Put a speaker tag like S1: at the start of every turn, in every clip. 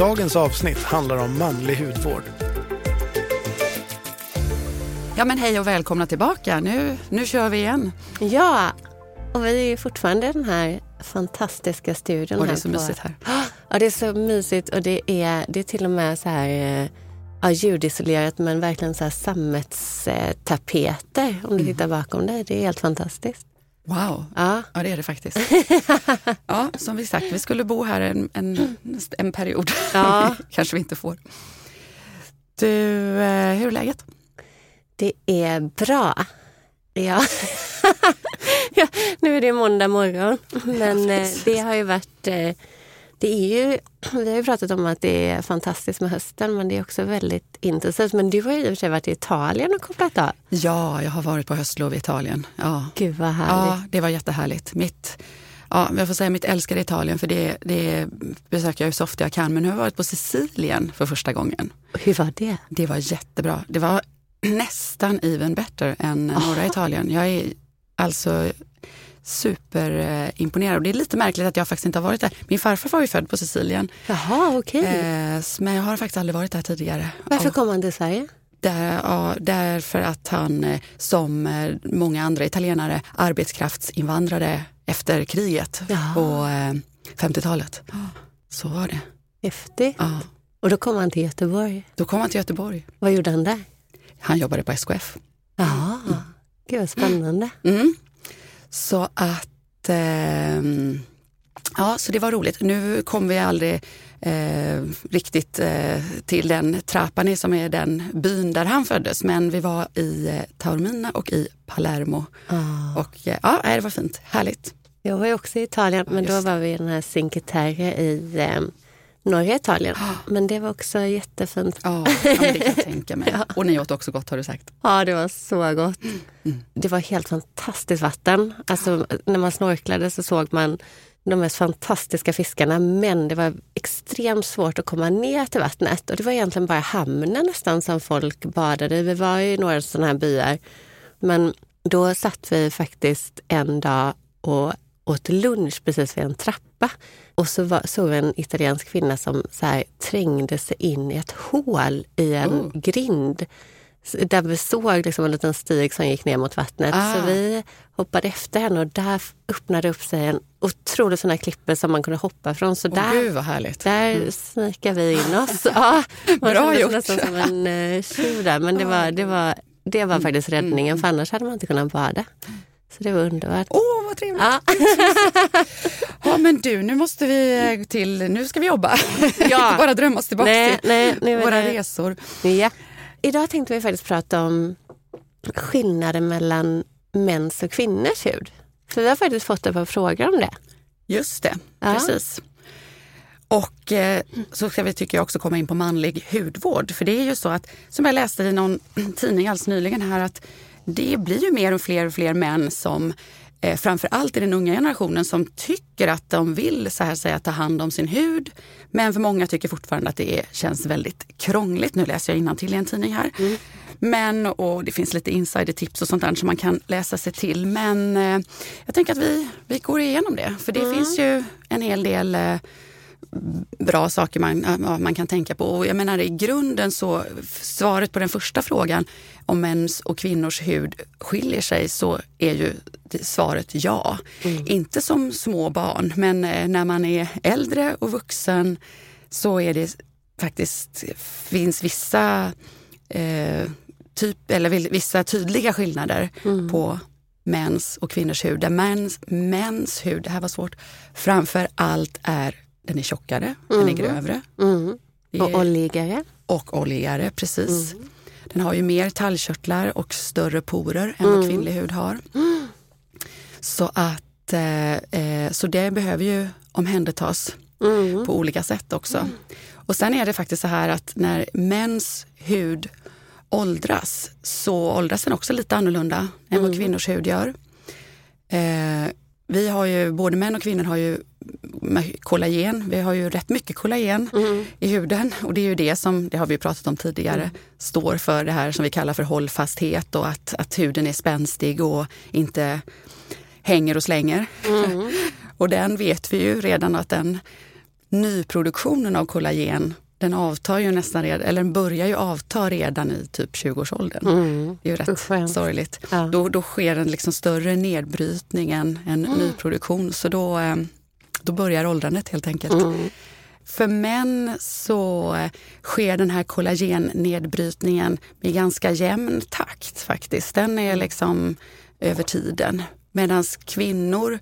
S1: Dagens avsnitt handlar om manlig hudvård.
S2: Ja men hej och välkomna tillbaka. Nu, nu kör vi igen.
S3: Ja, och vi är fortfarande den här fantastiska studion.
S2: Och det är så
S3: på-
S2: mysigt här.
S3: Ja, det är så mysigt och det är, det är till och med så här eh, ja, ljudisolerat men verkligen så här sammetstapeter om du tittar bakom dig. Det är helt fantastiskt.
S2: Wow,
S3: Ja,
S2: ja det är det faktiskt. Ja, som vi sagt, vi skulle bo här en, en, en period.
S3: Ja.
S2: Kanske vi inte får. Du, eh, hur är läget?
S3: det är bra. Ja. ja, nu är det måndag morgon, men eh, det har ju varit... Det är ju, vi har ju pratat om att det är fantastiskt med hösten, men det är också väldigt intensivt. Men du har ju i och för sig varit i Italien och kopplat av.
S2: Ja, jag har varit på höstlov i Italien. Ja,
S3: Gud vad härligt.
S2: ja det var jättehärligt. Mitt, ja, jag får säga mitt älskade Italien, för det, det besöker jag ju så ofta jag kan. Men nu har jag varit på Sicilien för första gången.
S3: Hur var det?
S2: Det var jättebra. Det var nästan even better än norra Italien. Jag är alltså superimponerad. Och det är lite märkligt att jag faktiskt inte har varit där. Min farfar var ju född på Sicilien,
S3: Jaha, okej.
S2: eh, s- men jag har faktiskt aldrig varit där tidigare.
S3: Varför
S2: Och
S3: kom han till Sverige?
S2: där, ja, därför att han, eh, som eh, många andra italienare, arbetskraftsinvandrade efter kriget
S3: Jaha.
S2: på eh, 50-talet. Så var det.
S3: Häftigt.
S2: Ja.
S3: Och då kom han till Göteborg.
S2: Då kom han till Göteborg.
S3: Vad gjorde han där?
S2: Han jobbade på SKF.
S3: Jaha, gud vad spännande.
S2: Mm. Så att, ehm, ja så det var roligt. Nu kom vi aldrig eh, riktigt eh, till den Trapani som är den byn där han föddes. Men vi var i eh, Taormina och i Palermo.
S3: Ah.
S2: Och eh, ja, det var fint. Härligt.
S3: Jag var också i Italien, men då
S2: Just
S3: var vi i den här Cinque Terre i eh, norra Italien. Men det var också jättefint.
S2: Ja, det kan jag tänka mig. Och ni åt också gott har du sagt.
S3: Ja, det var så gott. Det var helt fantastiskt vatten. Alltså, när man snorklade så såg man de mest fantastiska fiskarna men det var extremt svårt att komma ner till vattnet. Och det var egentligen bara hamnen nästan som folk badade i. Vi var i några sådana här byar. Men då satt vi faktiskt en dag och åt lunch precis vid en trappa. Och så var, såg vi en italiensk kvinna som så här, trängde sig in i ett hål i en
S2: Oh.
S3: grind. Där vi såg liksom en liten stig som gick ner mot vattnet.
S2: Ah.
S3: Så vi hoppade efter henne och där öppnade upp sig en otrolig sån här klippe som man kunde hoppa från. Så
S2: Åh
S3: där,
S2: gud vad härligt.
S3: där snikade vi in oss. Ja, man
S2: Bra gjort.
S3: nästan som en uh, tjuv där. Men det var, det var, det var faktiskt räddningen för annars hade man inte kunnat bada. Så det var underbart.
S2: Åh, vad trevligt.
S3: Ja.
S2: Ja, men du, nu måste vi eh, till, nu ska vi jobba.
S3: Ja.
S2: Inte bara drömma oss tillbaka
S3: Nej,
S2: till
S3: nej, nu
S2: våra
S3: det-
S2: resor.
S3: Ja. Idag tänkte vi faktiskt prata om skillnaden mellan mäns och kvinnors hud. För vi har faktiskt fått ett par frågor om det.
S2: Just det,
S3: Ja.
S2: precis. Och eh, så ska vi tycker jag också komma in på manlig hudvård. För det är ju så att, som jag läste i någon tidning alldeles nyligen här, att det blir ju mer och fler och fler män som eh, framför allt i den unga generationen som tycker att de vill så här säga, ta hand om sin hud. Men för många tycker fortfarande att det är, känns väldigt krångligt. Nu läser jag till i en tidning här. Men, och det finns lite insidertips och sånt där som man kan läsa sig till. Men eh, jag tänker att vi, vi går igenom det. För det finns ju en hel del eh, bra saker man, ja, man kan tänka på. Och jag menar i grunden så, svaret på den första frågan om mäns och kvinnors hud skiljer sig så är ju svaret ja. Inte som små barn, men eh, när man är äldre och vuxen så är det faktiskt, finns vissa eh, typ, eller vissa tydliga skillnader på mäns och kvinnors hud. Där mäns, mäns hud, det här var svårt, framför allt är den är tjockare, den är grövre
S3: Mm.
S2: Det
S3: Och
S2: är-
S3: oljigare.
S2: och oljigare. Precis. Den har ju mer talgkörtlar och större porer än vad kvinnlig hud har. Så, att, eh, eh, så det behöver ju omhändertas mm. på olika sätt också. Mm. Och sen är det faktiskt så här att när mäns hud åldras så åldras den också lite annorlunda än vad mm. kvinnors hud gör. Eh, vi har ju, både män och kvinnor har ju kollagen. Vi har ju rätt mycket kollagen mm. i huden och det är ju det som, det har vi pratat om tidigare, mm. står för det här som vi kallar för hållfasthet och att, att huden är spänstig och inte hänger och slänger. Mm. och den vet vi ju redan att den nyproduktionen av kollagen den avtar ju nästan redan, eller den börjar ju avta redan i typ 20-årsåldern. Mm. Det är ju rätt Usch, sorgligt. Ja. Då, då sker en liksom större nedbrytning än en mm. nyproduktion. Så då, eh, då börjar åldrandet helt enkelt. Mm. För män så eh, sker den här kollagennedbrytningen med ganska jämn takt faktiskt. Den är mm. liksom över tiden. Medan kvinnor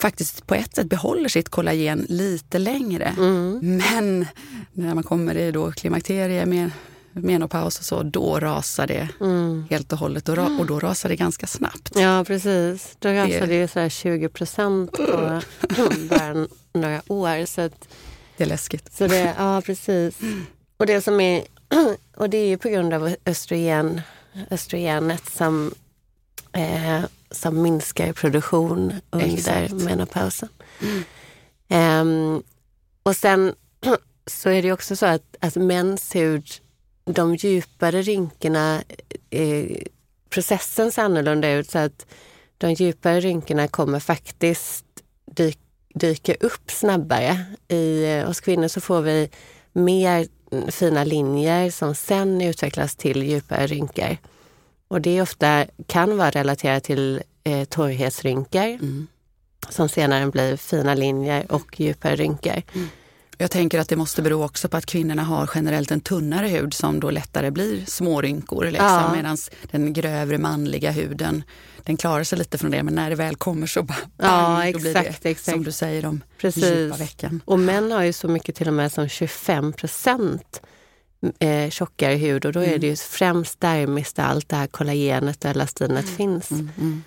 S2: faktiskt på ett sätt behåller sitt kollagen lite längre. Mm. Men när man kommer i då klimakterie med menopaus och så, då rasar det mm. helt och hållet och, ra och då rasar det ganska snabbt.
S3: Ja precis, då rasar det, ju så 20 procent på bara några år. Så att,
S2: det är läskigt.
S3: Så det, ja precis. Och det som är, och det är ju på grund av östrogen, östrogenet som eh, som minskar i produktion under Exakt. menopausen. Mm. Um, och sen så är det också så att, att mäns hud, de djupare rynkorna, eh, processen ser annorlunda ut så att de djupare rynkorna kommer faktiskt dyk, dyka upp snabbare. I, eh, hos kvinnor så får vi mer fina linjer som sen utvecklas till djupare rynkor. Och det ofta kan vara relaterat till eh, torrhetsrynkor mm. som senare blir fina linjer och djupare rynkor. Mm.
S2: Jag tänker att det måste bero också på att kvinnorna har generellt en tunnare hud som då lättare blir smårynkor. Liksom, ja. Medan den grövre manliga huden den klarar sig lite från det men när det väl kommer så bara,
S3: bang, ja, exakt, då blir det
S2: exakt. som du säger Precis. djupa vecken.
S3: Och män har ju så mycket till och med som 25 procent eh, tjockare hud och då mm. är det ju främst dermis där allt det här kollagenet och elastinet mm. finns. Mm, mm.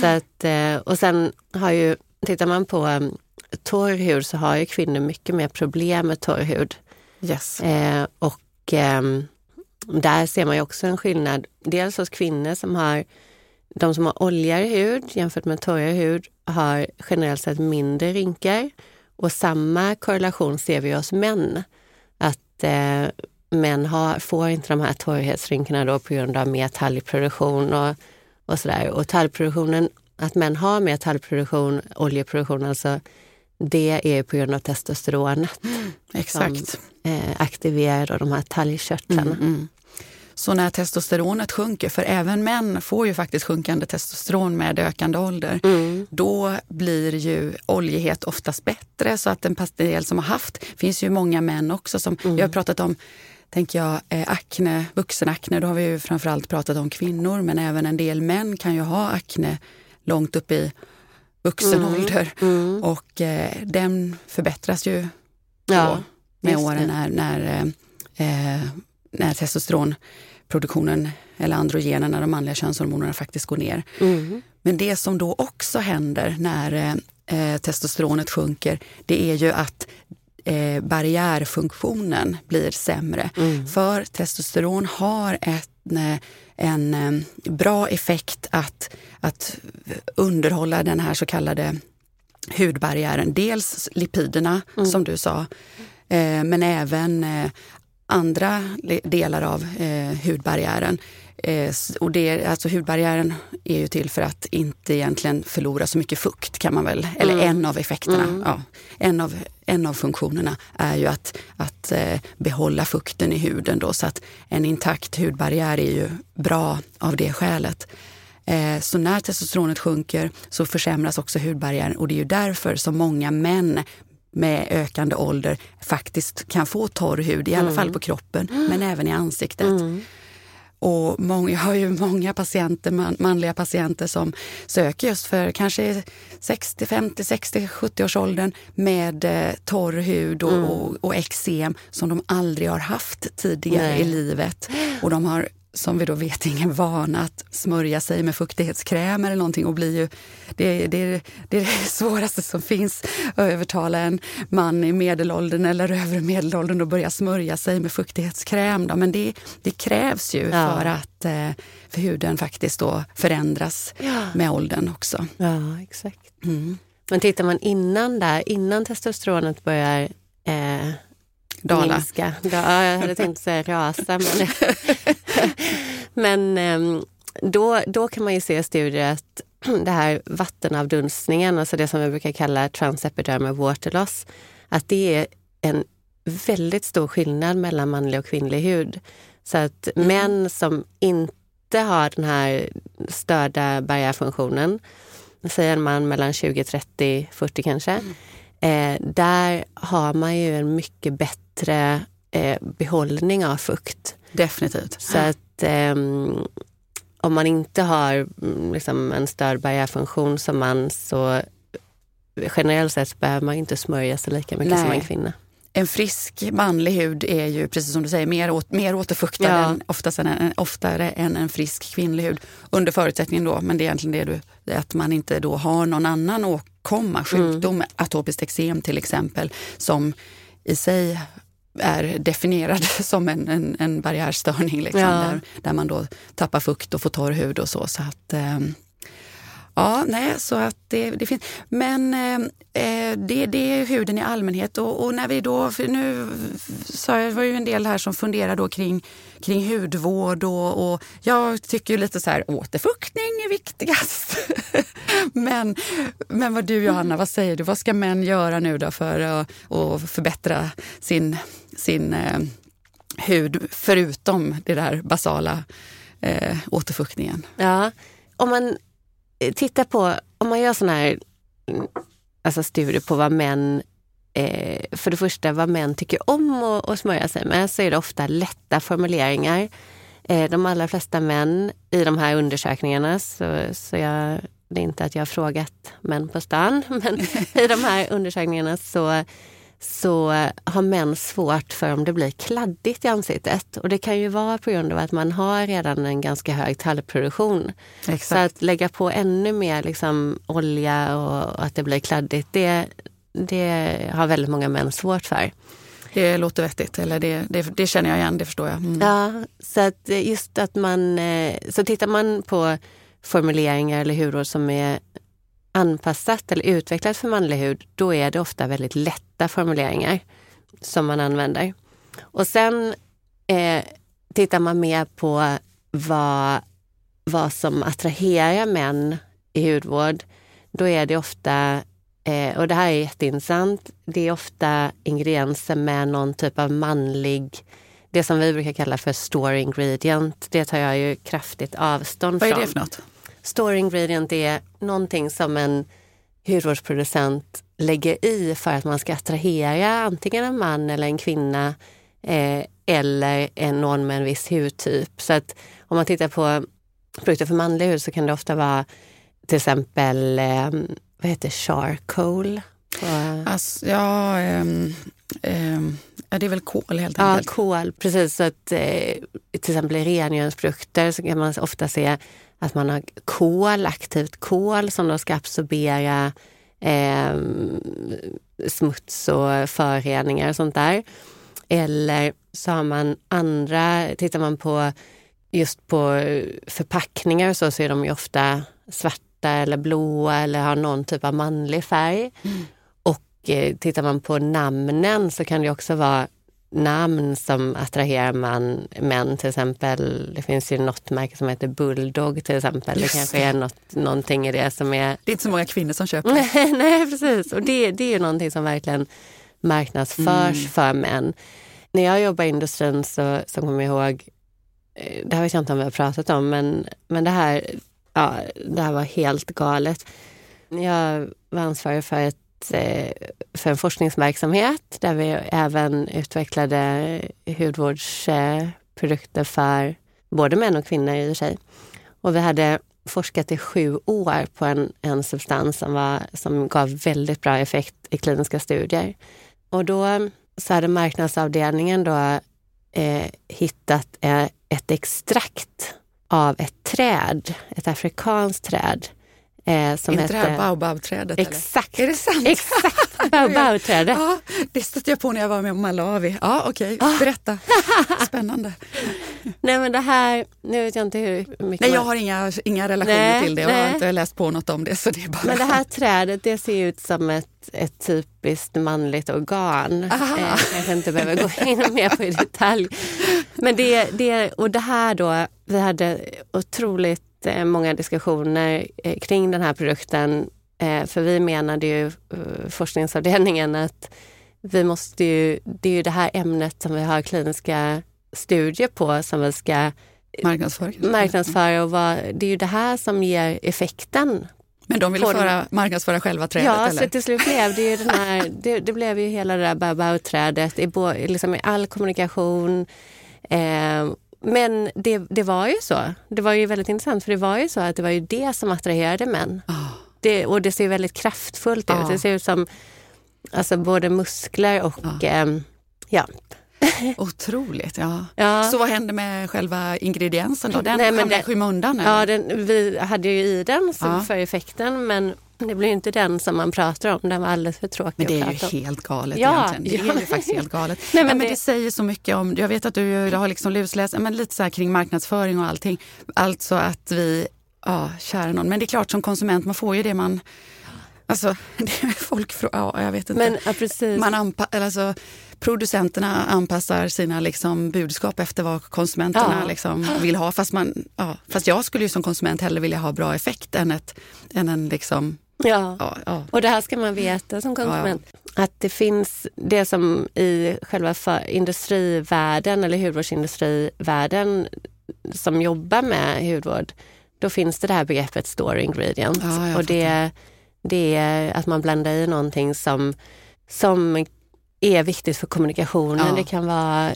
S3: Så att, eh, och sen har ju, tittar man på um, torr hud så har ju kvinnor mycket mer problem med torr hud.
S2: Yes.
S3: Eh, och eh, där ser man ju också en skillnad. Dels hos kvinnor som har, de som har oljigare hud jämfört med torrare hud har generellt sett mindre rynkor. Och samma korrelation ser vi hos män. Att eh, män har, får inte de här torrhetsrynkorna då på grund av mer talgproduktion och, och sådär. Och talgproduktionen, att män har mer talgproduktion, oljeproduktion alltså, det är på grund av testosteronet. Mm,
S2: exakt. Som
S3: eh, aktiverar de här talgkörtlarna. Mm, mm.
S2: Så när testosteronet sjunker, för även män får ju faktiskt sjunkande testosteron med ökande ålder, mm. då blir ju oljighet oftast bättre. Så att en del som har haft, finns ju många män också som, mm. vi har pratat om tänker jag, eh, akne, vuxenakne, då har vi ju framförallt pratat om kvinnor, men även en del män kan ju ha akne långt upp i vuxen mm. ålder. Mm. Och eh, den förbättras ju ja, med åren när, när, eh, när testosteronproduktionen eller androgenerna, de manliga könshormonerna faktiskt går ner. Mm. Men det som då också händer när eh, testosteronet sjunker, det är ju att eh, barriärfunktionen blir sämre. Mm. För testosteron har ett, eh, en, eh, bra effekt att, att underhålla den här så kallade hudbarriären. Dels lipiderna mm. som du sa, eh, men även andra delar av hudbarriären. Eh, och det, alltså hudbarriären är ju till för att inte egentligen förlora så mycket fukt kan man väl, eller mm. en av effekterna. Mm. Ja, en, av, en av funktionerna är ju att, att eh, behålla fukten i huden då, så att en intakt hudbarriär är ju bra av det skälet. Eh, så när testosteronet sjunker så försämras också hudbarriären och det är ju därför som många män med ökande ålder faktiskt kan få torr hud, i alla mm. fall på kroppen, men även i ansiktet. Och många, jag har ju många patienter, man, manliga patienter som söker just för kanske 60, 50, 60, 70 års åldern med eh, torr hud och, mm. och, och eksem som de aldrig har haft tidigare Nej. i livet. Och de har som vi då vet ingen vana att smörja sig med fuktighetskräm eller någonting och blir ju, det, det, det är det svåraste som finns att övertala en man i medelåldern eller övre medelåldern att börja smörja sig med fuktighetskräm. Då. Men det, det krävs ju ja. för att eh, för huden faktiskt då förändras ja. med åldern också.
S3: Ja, exakt. Mm. Men tittar man innan där, innan testosteronet börjar eh,
S2: Dala.
S3: minska. Ja, jag hade tänkt säga rasa. Men, men ehm, då, då kan man ju se i studier att det här vattenavdunstningen, alltså det som vi brukar kalla transepidermal water loss, att det är en väldigt stor skillnad mellan manlig och kvinnlig hud. Så att mm. män som inte har den här störda barriärfunktionen, säger en man mellan 20, 30, 40 kanske, mm. eh, där har man ju en mycket bättre bättre eh, behållning av fukt.
S2: Definitivt.
S3: Så att eh, om man inte har mm, liksom, en störd barriärfunktion som man så generellt sett behöver man inte smörja sig lika mycket Nej. som en kvinna.
S2: En frisk manlig hud är ju precis som du säger mer, åt, mer återfuktad ja. än, oftast än, oftare än en frisk kvinnlig hud. Under förutsättning då, men det är egentligen det du, att man inte då har någon annan åkomma, sjukdom, mm. atopiskt eksem till exempel, som i sig är definierad som en, en, en barriärstörning. Liksom, ja. där, där man då tappar fukt och får torr hud och så. så att, eh, Ja, nej, så att det, det finns. Men eh, eh, det, det är huden i allmänhet och, och, när vi då, för nu sa jag, det var ju en del här som funderar då kring, kring hudvård och, och jag tycker lite så här återfuktning är viktigast. men, men vad du Johanna, vad säger du? Vad ska män göra nu då för att, att förbättra sin, sin eh, hud förutom det där basala eh, återfuktningen?
S3: Ja, om man Eh, titta på, om man gör sådana här alltså studier på vad män eh, för det första vad män tycker om att, att smörja sig med så är det ofta lätta formuleringar. Eh, de allra flesta män i de här undersökningarna, så, så jag, det är inte att jag har frågat män på stan, men i de här undersökningarna så så har män svårt för om det blir kladdigt i ansiktet. Och det kan ju vara på grund av att man har redan en ganska hög tallproduktion. Exakt. Så att lägga på ännu mer liksom, olja och att det blir kladdigt, det, det har väldigt många män svårt för.
S2: Det låter vettigt, eller det, det, det känner jag igen, det förstår jag. Mm.
S3: Ja, så att just att man, eh, så tittar man på formuleringar eller hudvård som är anpassat eller utvecklat för manlig hud, då är det ofta väldigt lätta formuleringar som man använder. Och sen eh, tittar man mer på vad, vad som attraherar män i hudvård. Då är det ofta, eh, och det här är jätteintressant, det är ofta ingredienser med någon typ av manlig det som vi brukar kalla för store ingredient. Det tar jag ju kraftigt avstånd
S2: från.
S3: Vad
S2: är det för något?
S3: Store ingredient är någonting som en hudvårdsproducent lägger i för att man ska attrahera antingen en man eller en kvinna eh, eller en, någon med en viss hudtyp. Så att om man tittar på produkter för manlig hud så kan det ofta vara till exempel, eh, vad heter charcoal?
S2: Alltså, ja, um, um, ja, det är väl kol helt
S3: enkelt. Ja, kol, precis. Så att, eh, till exempel i rengöringsprodukter så kan man ofta se att man har kol, aktivt kol som då ska absorbera eh, smuts och föroreningar och sånt där. Eller så har man andra, tittar man på just på förpackningar så, så är de ju ofta svarta eller blåa eller har någon typ av manlig färg. Mm. Och eh, tittar man på namnen så kan det också vara namn som attraherar man, män till exempel. Det finns ju något märke som heter Bulldog till exempel. Just det kanske är något, någonting i det som är...
S2: Det är inte så många kvinnor som köper
S3: det. Nej, precis. Och det, det är ju någonting som verkligen marknadsförs mm. för män. När jag jobbade i industrin så, så kommer jag ihåg, eh, det här vet jag inte om vi har pratat om, men, men det, här, ja, det här var helt galet. Jag var ansvarig för ett Eh, för en forskningsverksamhet där vi även utvecklade hudvårdsprodukter för både män och kvinnor i och för sig. Och vi hade forskat i sju år på en, en substans som, var, som gav väldigt bra effekt i kliniska studier. Och då så hade marknadsavdelningen då eh, hittat eh, ett extrakt av ett träd, ett afrikanskt träd.
S2: Eh, som inte det här baobabträdet?
S3: Exakt!
S2: Eller? Är det sant?
S3: Exakt! baobabträdet.
S2: ja, det stötte jag på när jag var med om Malawi. Ja, okej. Okay. Ah. Berätta. Spännande.
S3: Nej men det här, nu vet jag inte hur mycket...
S2: Nej, jag har inga, inga relationer nej, till det. Jag har inte läst på något om det. Så det är bara...
S3: Men det här trädet det ser ut som ett, ett typiskt manligt organ. Eh, jag kanske inte behöver gå in mer på i detalj. Men det, det, och det här då, vi hade otroligt eh, många diskussioner eh, kring den här produkten. För vi menade ju, forskningsavdelningen, att vi måste ju, det är ju det här ämnet som vi har kliniska studier på som vi ska
S2: marknadsföra.
S3: marknadsföra och vad, det är ju det här som ger effekten.
S2: Men de ville föra, marknadsföra själva trädet?
S3: Ja,
S2: eller?
S3: så till slut blev det ju den här, det, det blev ju hela det där baobab-trädet i, liksom i all kommunikation. Eh, men det, det var ju så. Det var ju väldigt intressant för det var ju så att det var ju det som attraherade män. Oh. Det, och det ser väldigt kraftfullt ut. Oh. Det ser ut som alltså, både muskler och oh. eh, ja,
S2: Otroligt. Ja. ja. Så vad hände med själva ingrediensen då? Den Nej, hamnade i skymundan?
S3: Ja, den, vi hade ju i den ja. för effekten men det blir inte den som man pratar om. Den var alldeles för tråkig
S2: Men det är ju helt galet ja, egentligen. Det är ju faktiskt helt galet. Nej, men, ja, men det... det... säger så mycket om, jag vet att du, har liksom lusläst men lite så här kring marknadsföring och allting. Alltså att vi, ja kära någon, men det är klart som konsument man får ju det man Alltså, folk ja, jag vet inte.
S3: Men, ja, precis.
S2: Man anpa alltså, producenterna anpassar sina liksom, budskap efter vad konsumenterna ja. liksom, vill ha. Fast, man, ja, fast jag skulle ju som konsument hellre vilja ha bra effekt än, ett, än en liksom,
S3: Ja. Ja, ja. och det här ska man veta som konsument. Att det finns det som i själva industrivärlden eller hudvårdsindustrivärlden som jobbar med hudvård, då finns det det här begreppet store ingredient. och det, det är att man blandar i någonting som, som är viktigt för kommunikationen. Det kan vara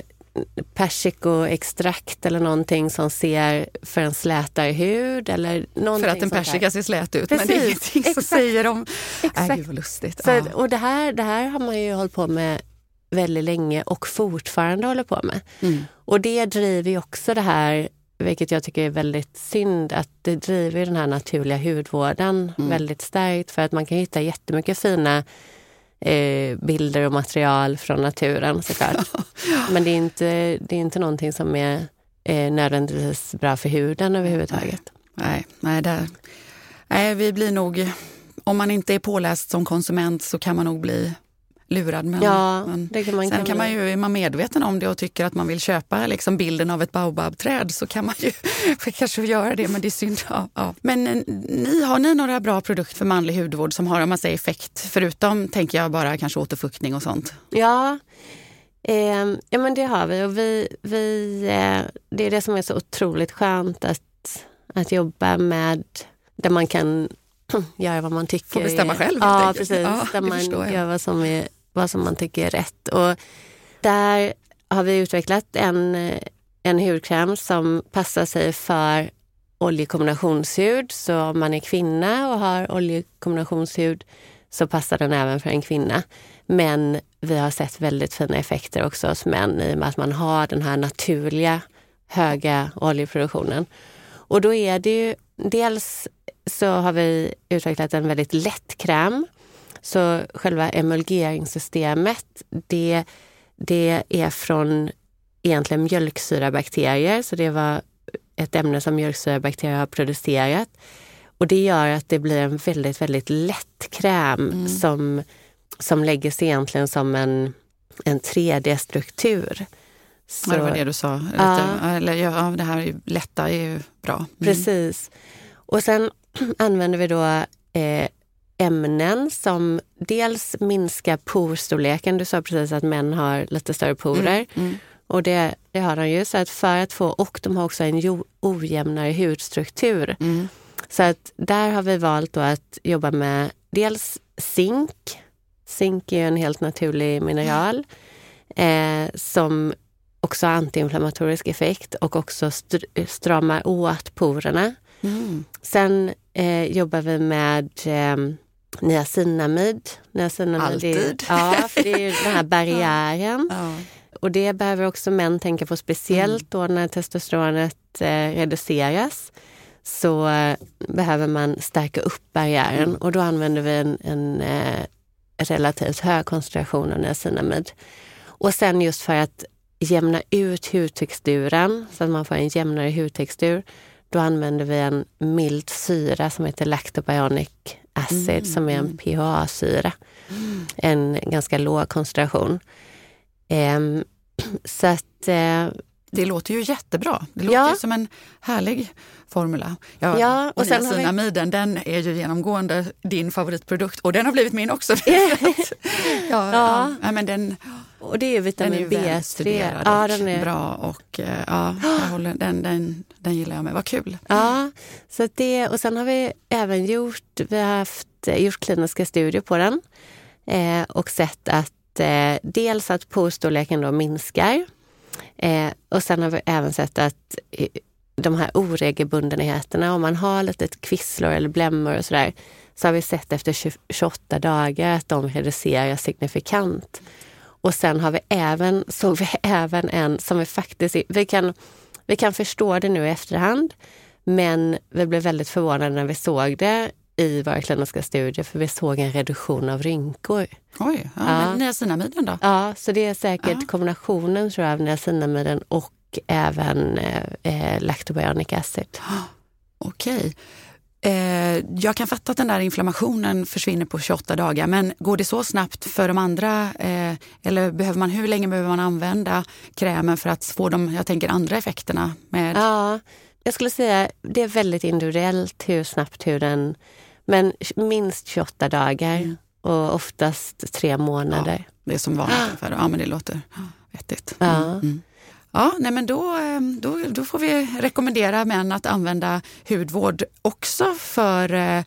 S3: persikoextrakt eller någonting som ser för en slätare hud. Eller
S2: för att en persika ser slät ut, Precis, men det är ingenting exakt, som säger om... Exakt. Äh, vad lustigt.
S3: Så, och det här, det här har man ju hållit på med väldigt länge och fortfarande håller på med. Mm. Och det driver ju också det här, vilket jag tycker är väldigt synd, att det driver den här naturliga hudvården mm. väldigt starkt för att man kan hitta jättemycket fina eh, bilder och material från naturen såklart. Men det är inte, det är inte någonting som är eh, nödvändigtvis bra för huden överhuvudtaget.
S2: Nej, nej, där, nej, vi blir nog... Om man inte är påläst som konsument så kan man nog bli lurad. Men,
S3: ja,
S2: men
S3: kan man,
S2: sen
S3: kan,
S2: kan man ju, är man medveten om det och tycker att man vill köpa liksom bilden av ett baobabträd så kan man ju kanske göra det, men det är synd. Ja, ja. Men eh, ni, har ni några bra produkter för manlig hudvård som har man säger, effekt, förutom tänker jag bara kanske återfuktning och sånt?
S3: Ja, eh, ja men det har vi och vi, vi eh, det är det som är så otroligt skönt att, att jobba med där man kan göra vad man tycker. Få
S2: bestämma själv
S3: Ja, precis. Ja, där man gör vad som är vad som man tycker är rätt. Och där har vi utvecklat en, en hudkräm som passar sig för oljekombinationshud. Så om man är kvinna och har oljekombinationshud så passar den även för en kvinna. Men vi har sett väldigt fina effekter också hos män i och med att man har den här naturliga höga oljeproduktionen. Och då är det ju dels så har vi utvecklat en väldigt lätt kräm så själva emulgeringssystemet, det, det är från egentligen mjölksyrabakterier, så det var ett ämne som mjölksyrabakterier har producerat. Och det gör att det blir en väldigt, väldigt lätt kräm mm. som, som lägger sig egentligen som en, en 3D-struktur.
S2: Så, ja, det var det du sa. Ja. Eller, ja, det här lätta är ju bra. Mm.
S3: Precis. Och sen använder vi då eh, ämnen som dels minskar porstorleken. Du sa precis att män har lite större porer. Mm, mm. Och det, det, har de ju. Så att för att få, och de har också en ojämnare hudstruktur. Mm. Så att där har vi valt att jobba med dels zink. Zink är en helt naturlig mineral eh, som också har antiinflammatorisk effekt och också str stramar åt porerna. Mm. Sen eh, jobbar vi med eh, niacinamid. niacinamid
S2: Alltid.
S3: Är, ja, för det är den här barriären. ja. och det behöver också män tänka på speciellt då när testosteronet eh, reduceras. Så eh, behöver man stärka upp barriären mm. och då använder vi en, en eh, relativt hög koncentration av niacinamid. Och sen just för att jämna ut hudtexturen så att man får en jämnare hudtextur, då använder vi en mild syra som heter lactobionic acid mm. som är en. PHA-syra. Mm. En ganska låg koncentration. Um, så att uh,
S2: det låter ju jättebra. Det låter ja. som en härlig formula. Ja, ja, och sen niacinamiden, vi... den är ju genomgående din favoritprodukt och den har blivit min också. ja, ja. ja. men den,
S3: och det är vitamin B3.
S2: Ja, den är bra och eh, ja, håller, den, den, den gillar jag med. Vad kul!
S3: Ja, så det, och sen har vi även gjort, vi har haft, eh, gjort kliniska studier på den eh, och sett att eh, dels att poststorleken då minskar eh, och sen har vi även sett att eh, de här oregelbundenheterna, om man har lite kvisslor eller blämmor och sådär, så har vi sett efter 28 dagar att de reducerar signifikant. Och sen har vi även, såg vi även en som vi faktiskt, vi kan, vi kan förstå det nu i efterhand, men vi blev väldigt förvånade när vi såg det i våra kliniska studier för vi såg en reduktion av rynkor.
S2: Oj, ja, ja. niacinamiden då?
S3: Ja, så det är säkert ja. kombinationen tror jag, av niacinamiden och även eh, eh lactobionic acid.
S2: Okej. Eh, jag kan fatta att den där inflammationen försvinner på 28 dagar, men går det så snabbt för de andra? Eh, eller behöver man, hur länge behöver man använda krämen för att få de jag tänker, andra effekterna? Med...
S3: Ja, jag skulle säga det är väldigt individuellt hur snabbt huden... Men minst 28 dagar mm. och oftast tre månader.
S2: Ja, det är som vanligt ungefär. Ja, men det låter vettigt. Mm. Ja. Mm. Ja, nej men då, ehm, då, då får vi rekommendera män att använda hudvård också för eh,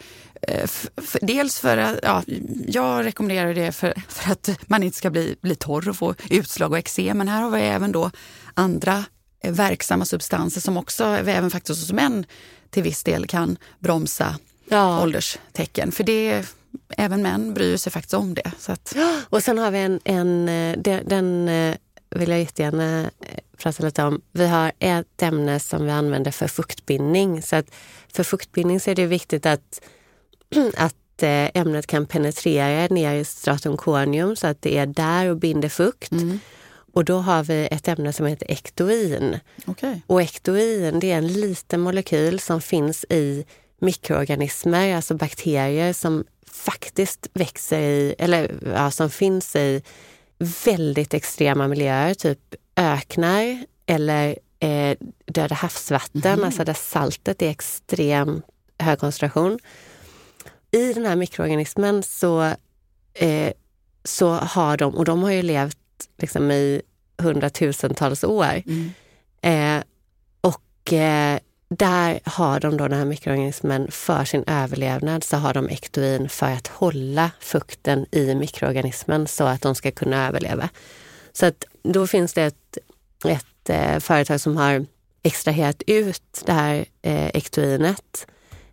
S2: för, dels för att, ja, jag rekommenderar det för, för, att man inte ska bli, bli torr och få utslag och eksem. Men här har vi även då andra eh, verksamma substanser som också, även faktiskt hos män, till viss del kan bromsa ja. ålderstecken. För det, även män bryr sig faktiskt om det. Så att...
S3: Och sen har vi en, en eh, den, den vill jag jättegärna eh, prata lite om. Vi har ett ämne som vi använder för fuktbindning. Så att för fuktbindning så är det viktigt att, att eh, ämnet kan penetrera ner i stratum corneum så att det är där och binder fukt. Mm. Och då har vi ett ämne som heter ektoin.
S2: Okay.
S3: Och ektoin det är en liten molekyl som finns i mikroorganismer, alltså bakterier som faktiskt växer i, eller ja, som finns i väldigt extrema miljöer, typ öknar eller eh, döda havsvatten, mm. alltså där saltet är extrem hög koncentration. I den här mikroorganismen så, eh, så har de, och de har ju levt liksom i hundratusentals år, mm. eh, och eh, där har de då den här mikroorganismen för sin överlevnad så har de ektoin för att hålla fukten i mikroorganismen så att de ska kunna överleva. Så att då finns det ett, ett eh, företag som har extraherat ut det här eh, ektoinet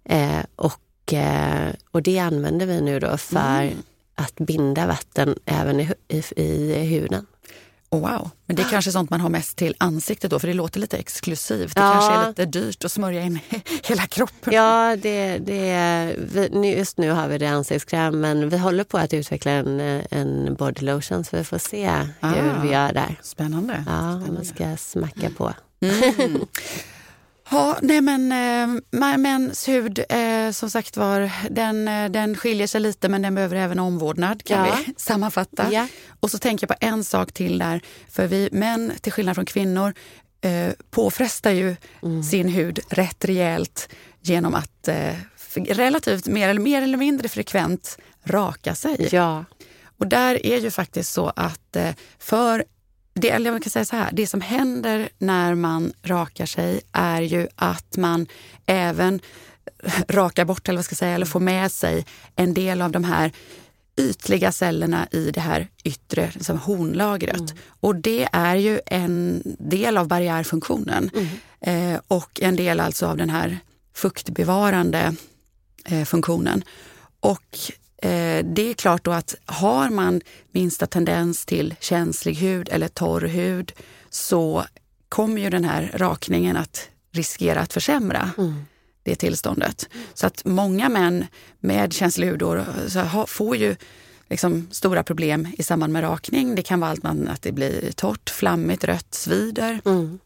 S3: eh, och, eh, och det använder vi nu då för mm. att binda vatten även i, i, i huden.
S2: Oh, wow, men det är kanske sånt man har mest till ansiktet då, för det låter lite exklusivt. Det ja. kanske är lite dyrt att smörja in hela kroppen.
S3: Ja, det, det, just nu har vi det ansiktskräm, men vi håller på att utveckla en, en body lotion så vi får se ah, hur vi gör där.
S2: Spännande.
S3: Ja,
S2: Spännande.
S3: man ska smacka på.
S2: Mm. Ja, nej men äh, mäns hud, äh, som sagt var, den, äh, den skiljer sig lite men den behöver även omvårdnad kan ja. vi sammanfatta. Ja. Och så tänker jag på en sak till där, för vi män till skillnad från kvinnor äh, påfrestar ju mm. sin hud rätt rejält genom att relativt mer eller, mer eller mindre frekvent raka sig.
S3: Ja.
S2: Och där är ju faktiskt så att för det, eller jag kan säga så här, det som händer när man rakar sig är ju att man även rakar bort eller vad ska jag säga, eller får med sig en del av de här ytliga cellerna i det här yttre liksom hornlagret. Mm. Och det är ju en del av barriärfunktionen mm. eh, och en del alltså av den här fuktbevarande eh, funktionen. Och det är klart då att har man minsta tendens till känslig hud eller torr hud så kommer ju den här rakningen att riskera att försämra mm. det tillståndet. Så att många män med känslig hud får ju liksom stora problem i samband med rakning. Det kan vara allt man, att det blir torrt, flammigt, rött, svider. Mm.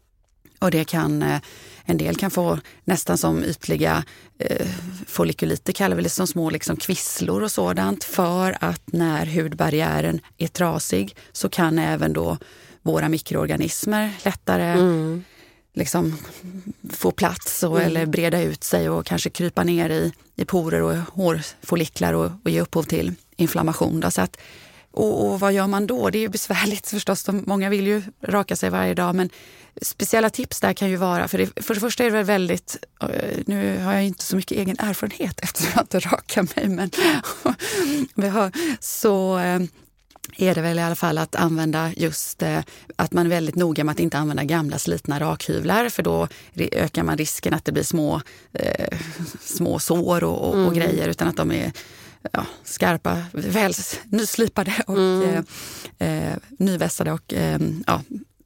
S2: Och det kan, eh, en del kan få nästan som ytliga eh, follikuliter, kallar vi det, som små liksom kvisslor och sådant. För att när hudbarriären är trasig så kan även då våra mikroorganismer lättare mm. liksom, få plats och, mm. eller breda ut sig och kanske krypa ner i, i porer och hårfolliklar och, och ge upphov till inflammation. Då. Så att, och, och, vad gör man då? Det är ju besvärligt förstås. Många vill ju raka sig varje dag men speciella tips där kan ju vara, för, det, för det första är det väldigt, eh, nu har jag inte så mycket egen erfarenhet eftersom jag inte rakar mig, men så eh, är det väl i alla fall att använda just eh, att man är väldigt noga med att inte använda gamla slitna rakhyvlar för då ökar man risken att det blir små, eh, små sår och, och, mm. och grejer utan att de är ja, skarpa, väl nyslipade och mm. eh, eh, nyvässade och eh, ja,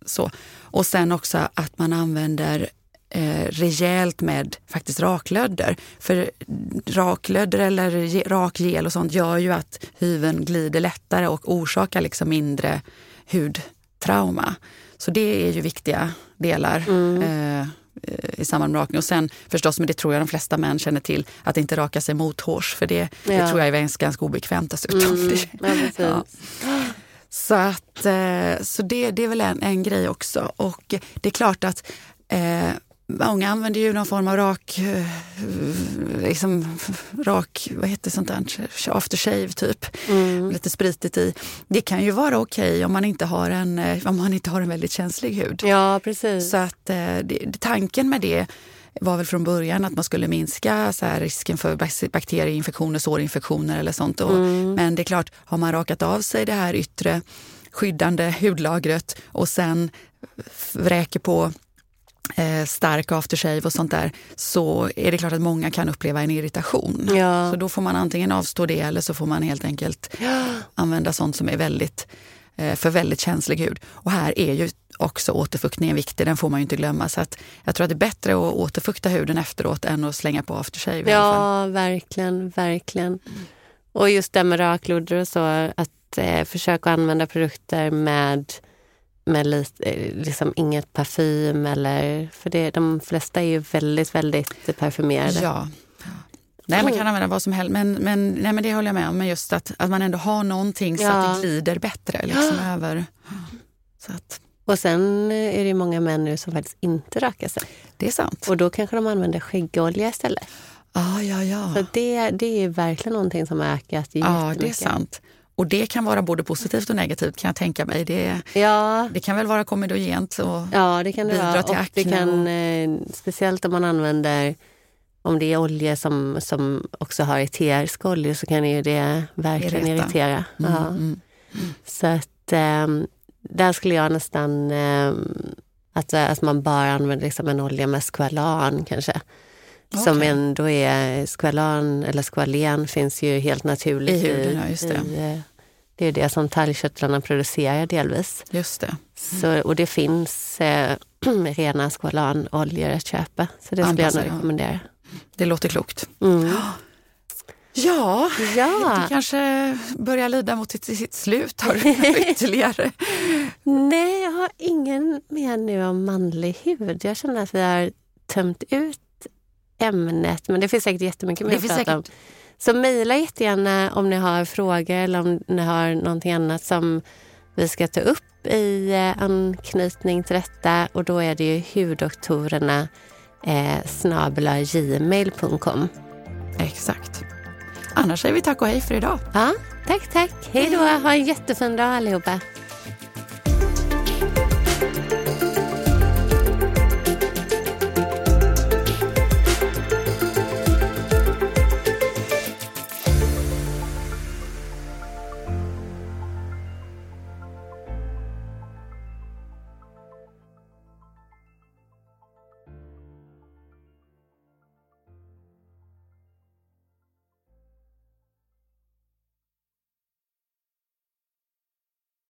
S2: så. Och sen också att man använder eh, rejält med faktiskt raklödder. För raklödder eller rakgel och sånt gör ju att hyveln glider lättare och orsakar liksom mindre hudtrauma. Så det är ju viktiga delar. Mm. Eh, i samband med rakning. Och sen förstås, men det tror jag de flesta män känner till, att inte raka sig mothårs. För det, ja. det tror jag är ganska obekvämt dessutom. Mm, ja, Så, att, eh, så det, det är väl en, en grej också. Och det är klart att eh, Många använder ju någon form av rak, eh, liksom, rak vad heter sånt där, aftershave typ. Mm. Lite spritigt i. Det kan ju vara okej okay om, man inte har en, eh, om man inte har en väldigt känslig hud.
S3: Ja, precis.
S2: Så att det, tanken med det var väl från början att man skulle minska så här, risken för bakterieinfektioner, sårinfektioner eller sånt. Mm. Men det är klart, har man rakat av sig det här yttre skyddande hudlagret och sen vräker på eh, stark aftershave och sånt där så är det klart att många kan uppleva en irritation. Ja. Så då får man antingen avstå det eller så får man helt enkelt ja. använda sånt som är väldigt eh, för väldigt känslig hud. Och här är ju också återfuktningen viktig, den får man ju inte glömma. Så att jag tror att det är bättre att återfukta huden efteråt än att slänga på aftershave.
S3: Ja, verkligen, verkligen. Och just det med raklodder och så, att eh, försöka använda produkter med med lite, eh, liksom inget parfym eller, för det, de flesta är ju väldigt, väldigt parfymerade.
S2: Ja. Nej, man kan använda vad som helst, men, men, nej, men det håller jag med om. Men just att, att man ändå har någonting så ja. att det glider bättre liksom, ja. över. Så att.
S3: Och sen är det många män nu som faktiskt inte rakar sig.
S2: Det är sant.
S3: Och då kanske de använder skäggolja istället.
S2: Ah, ja, ja.
S3: Så det, det är verkligen någonting som har ökat
S2: Ja, det är sant. Och det kan vara både positivt och negativt kan jag tänka mig. Det, ja. det kan väl vara komedogent och
S3: ja, det kan det bidra vara. till akne. Det kan, eh, speciellt om man använder om det är oljor som, som också har eteriska oljor så kan ju det verkligen Irreta. irritera. Mm, ja. mm, mm. Så att eh, där skulle jag nästan eh, att, att man bara använder liksom en olja med skvalan kanske. Okay. Som ändå är skvalan eller skvalen finns ju helt naturligt
S2: i huden. Ja, just det. I,
S3: eh, det är det som talgkörtlarna producerar delvis.
S2: Just det.
S3: Mm. Så, och det finns eh, rena skvalanoljor att köpa. Så det skulle jag nog rekommendera.
S2: Det låter klokt. Mm. Ja, ja, det kanske börjar lida mot sitt, sitt slut. Har du ytterligare?
S3: Nej, jag har ingen mer nu om manlig hud. Jag känner att vi har tömt ut ämnet, men det finns säkert jättemycket mer att prata om. Så mejla jättegärna om ni har frågor eller om ni har någonting annat som vi ska ta upp i eh, anknytning till detta och då är det ju hurdoktorerna eh, gmail.com.
S2: Exakt. Annars säger vi tack och hej för idag.
S3: Ja, tack, tack. Hej då. Ha en jättefin dag allihopa.